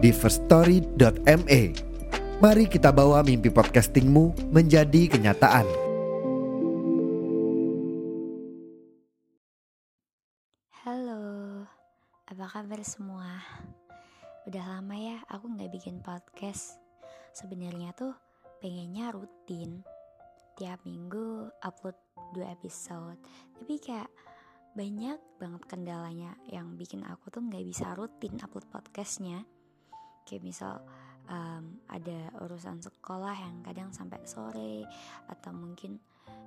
di firststory.me. Mari kita bawa mimpi podcastingmu menjadi kenyataan. Halo, apa kabar semua? Udah lama ya aku nggak bikin podcast. Sebenarnya tuh pengennya rutin, tiap minggu upload dua episode. Tapi kayak banyak banget kendalanya yang bikin aku tuh nggak bisa rutin upload podcastnya kayak misal um, ada urusan sekolah yang kadang sampai sore atau mungkin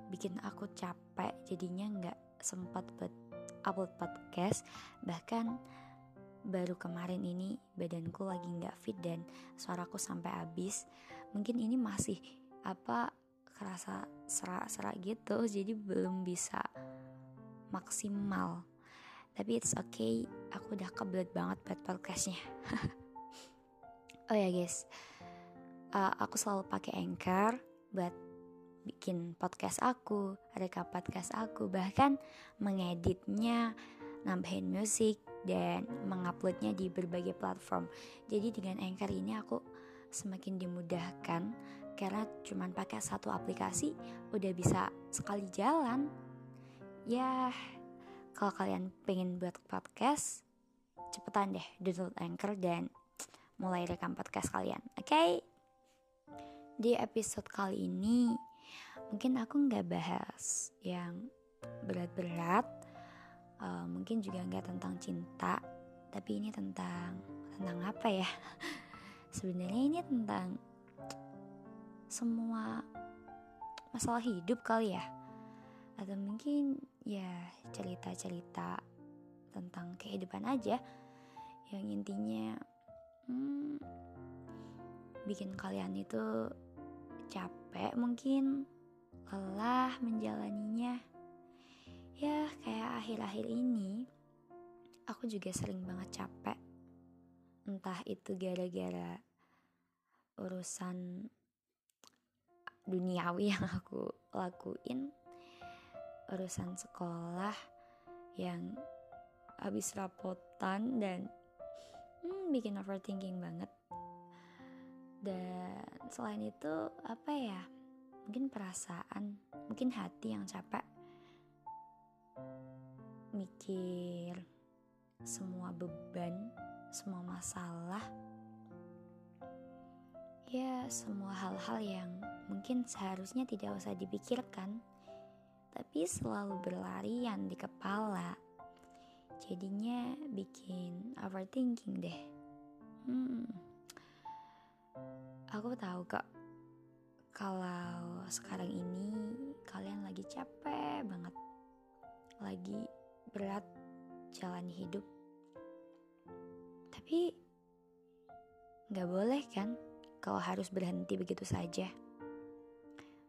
bikin aku capek jadinya nggak sempat buat upload podcast. Bahkan baru kemarin ini badanku lagi nggak fit dan suaraku sampai habis. Mungkin ini masih apa kerasa serak-serak gitu jadi belum bisa maksimal. Tapi it's okay aku udah kebelet banget buat podcastnya oh ya guys. Uh, aku selalu pakai anchor buat bikin podcast aku rekam podcast aku bahkan mengeditnya nambahin musik dan menguploadnya di berbagai platform. Jadi dengan anchor ini aku semakin dimudahkan karena cuman pakai satu aplikasi udah bisa sekali jalan. Ya kalau kalian pengen buat podcast cepetan deh download Anchor dan mulai rekam podcast kalian oke? Okay? di episode kali ini mungkin aku nggak bahas yang berat-berat uh, mungkin juga nggak tentang cinta tapi ini tentang tentang apa ya? Sebenarnya ini tentang semua masalah hidup kali ya? Atau mungkin ya cerita-cerita tentang kehidupan aja. Yang intinya hmm, bikin kalian itu capek mungkin lelah menjalaninya. Ya kayak akhir-akhir ini aku juga sering banget capek. Entah itu gara-gara urusan duniawi yang aku lakuin urusan sekolah yang habis rapotan dan bikin overthinking banget dan selain itu apa ya mungkin perasaan mungkin hati yang capek mikir semua beban semua masalah ya semua hal-hal yang mungkin seharusnya tidak usah dipikirkan tapi selalu berlarian di kepala. Jadinya bikin overthinking deh. Hmm. Aku tahu kok kalau sekarang ini kalian lagi capek banget. Lagi berat jalan hidup. Tapi nggak boleh kan kalau harus berhenti begitu saja.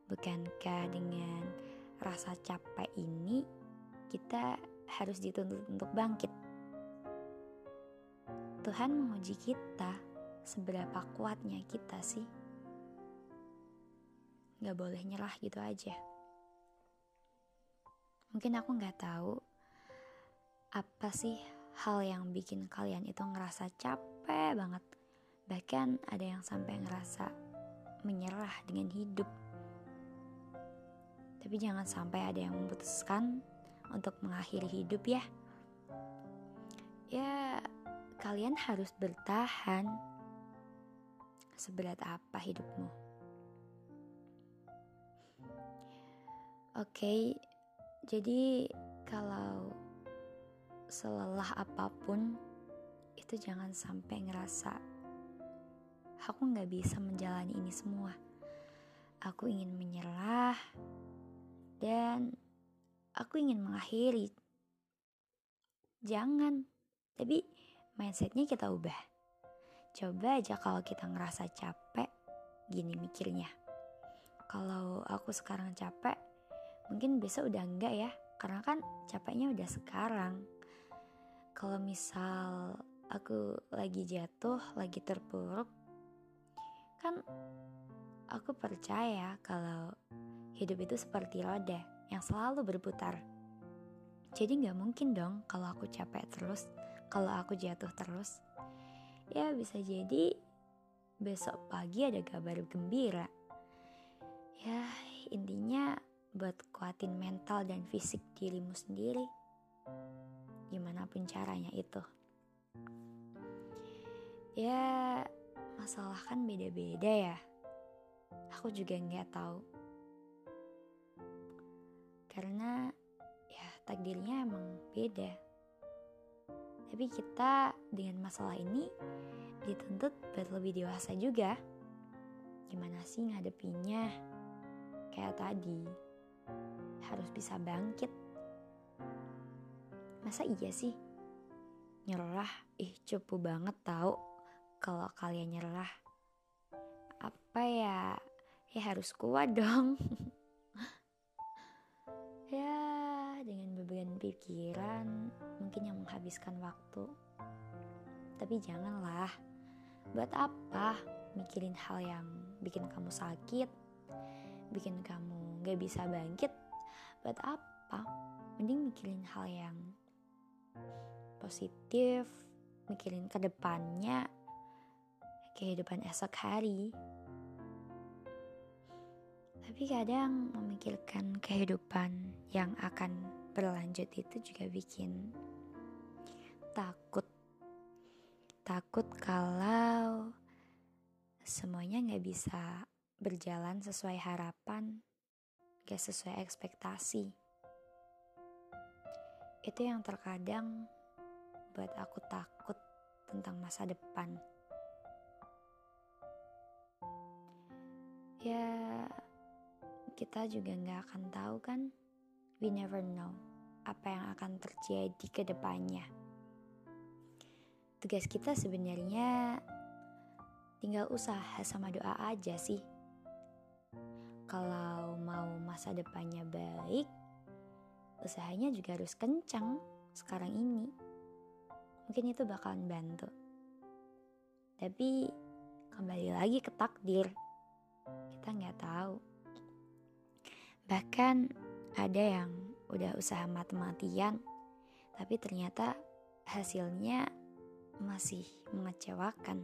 Bukankah dengan rasa capek ini kita harus dituntut untuk bangkit. Tuhan menguji kita seberapa kuatnya kita sih. Gak boleh nyerah gitu aja. Mungkin aku gak tahu apa sih hal yang bikin kalian itu ngerasa capek banget. Bahkan ada yang sampai ngerasa menyerah dengan hidup tapi jangan sampai ada yang memutuskan untuk mengakhiri hidup ya. Ya, kalian harus bertahan. Seberat apa hidupmu? Oke, jadi kalau selelah apa pun itu jangan sampai ngerasa aku nggak bisa menjalani ini semua. Aku ingin menyerah, dan aku ingin mengakhiri. Jangan, tapi mindsetnya kita ubah. Coba aja kalau kita ngerasa capek, gini mikirnya. Kalau aku sekarang capek, mungkin besok udah enggak ya, karena kan capeknya udah sekarang. Kalau misal aku lagi jatuh, lagi terpuruk, kan aku percaya kalau hidup itu seperti roda yang selalu berputar. Jadi nggak mungkin dong kalau aku capek terus, kalau aku jatuh terus. Ya bisa jadi besok pagi ada kabar gembira. Ya intinya buat kuatin mental dan fisik dirimu sendiri. Gimana pun caranya itu. Ya masalah kan beda-beda ya. Aku juga nggak tahu. Karena ya takdirnya emang beda. Tapi kita dengan masalah ini dituntut buat lebih dewasa juga. Gimana sih ngadepinya? Kayak tadi, harus bisa bangkit. Masa iya sih? Nyerah, ih cupu banget tahu kalau kalian nyerah. Apa ya? Ya harus kuat dong. pikiran mungkin yang menghabiskan waktu. Tapi janganlah Buat apa mikirin hal yang bikin kamu sakit, bikin kamu gak bisa bangkit? Buat apa? Mending mikirin hal yang positif, mikirin ke depannya, kehidupan esok hari. Tapi kadang memikirkan kehidupan yang akan berlanjut itu juga bikin takut Takut kalau semuanya nggak bisa berjalan sesuai harapan, gak sesuai ekspektasi. Itu yang terkadang buat aku takut tentang masa depan. Ya, kita juga nggak akan tahu kan? We never know apa yang akan terjadi ke depannya tugas kita sebenarnya tinggal usaha sama doa aja sih. Kalau mau masa depannya baik, usahanya juga harus kencang sekarang ini. Mungkin itu bakalan bantu. Tapi kembali lagi ke takdir. Kita nggak tahu. Bahkan ada yang udah usaha mati-matian, tapi ternyata hasilnya masih mengecewakan.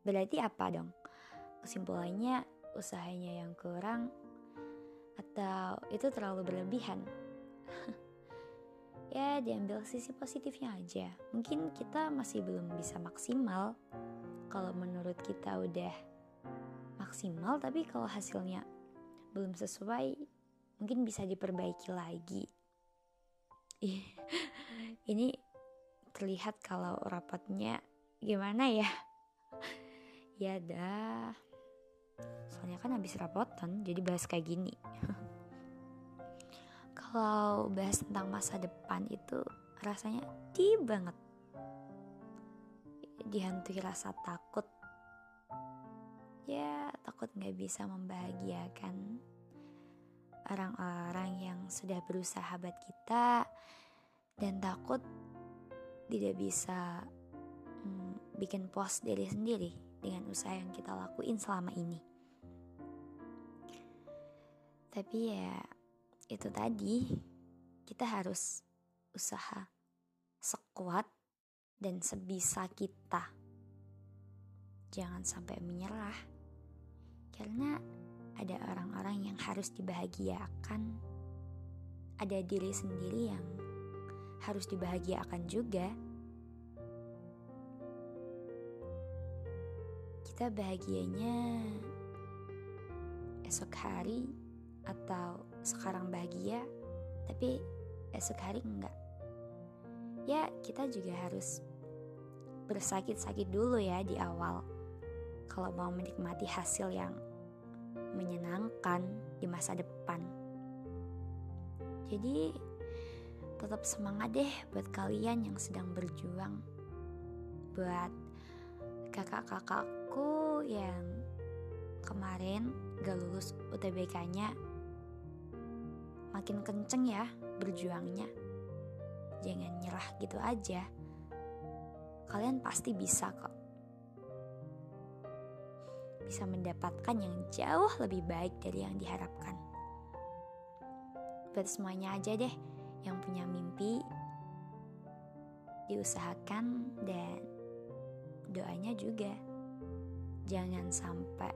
Berarti apa dong? Kesimpulannya usahanya yang kurang atau itu terlalu berlebihan? ya diambil sisi positifnya aja. Mungkin kita masih belum bisa maksimal. Kalau menurut kita udah maksimal tapi kalau hasilnya belum sesuai mungkin bisa diperbaiki lagi. Ini terlihat kalau rapatnya gimana ya? Ya dah. Soalnya kan habis rapotan jadi bahas kayak gini. Kalau bahas tentang masa depan itu rasanya di banget. Dihantui rasa takut. Ya takut nggak bisa membahagiakan orang-orang yang sudah berusaha buat kita dan takut tidak bisa hmm, bikin puas diri sendiri dengan usaha yang kita lakuin selama ini. Tapi ya itu tadi kita harus usaha sekuat dan sebisa kita. Jangan sampai menyerah. Karena ada orang-orang yang harus dibahagiakan. Ada diri sendiri yang harus dibahagiakan juga. Kita bahagianya esok hari atau sekarang bahagia, tapi esok hari enggak. Ya, kita juga harus bersakit-sakit dulu ya di awal. Kalau mau menikmati hasil yang menyenangkan di masa depan. Jadi, tetap semangat deh buat kalian yang sedang berjuang buat kakak-kakakku yang kemarin gak lulus UTBK-nya makin kenceng ya berjuangnya. Jangan nyerah gitu aja. Kalian pasti bisa kok. Bisa mendapatkan yang jauh lebih baik dari yang diharapkan. Buat semuanya aja deh yang punya mimpi, diusahakan dan doanya juga. Jangan sampai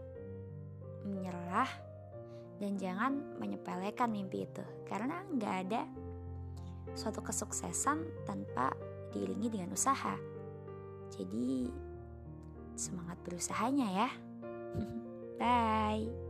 menyerah dan jangan menyepelekan mimpi itu karena nggak ada suatu kesuksesan tanpa diiringi dengan usaha. Jadi semangat berusahanya ya. 拜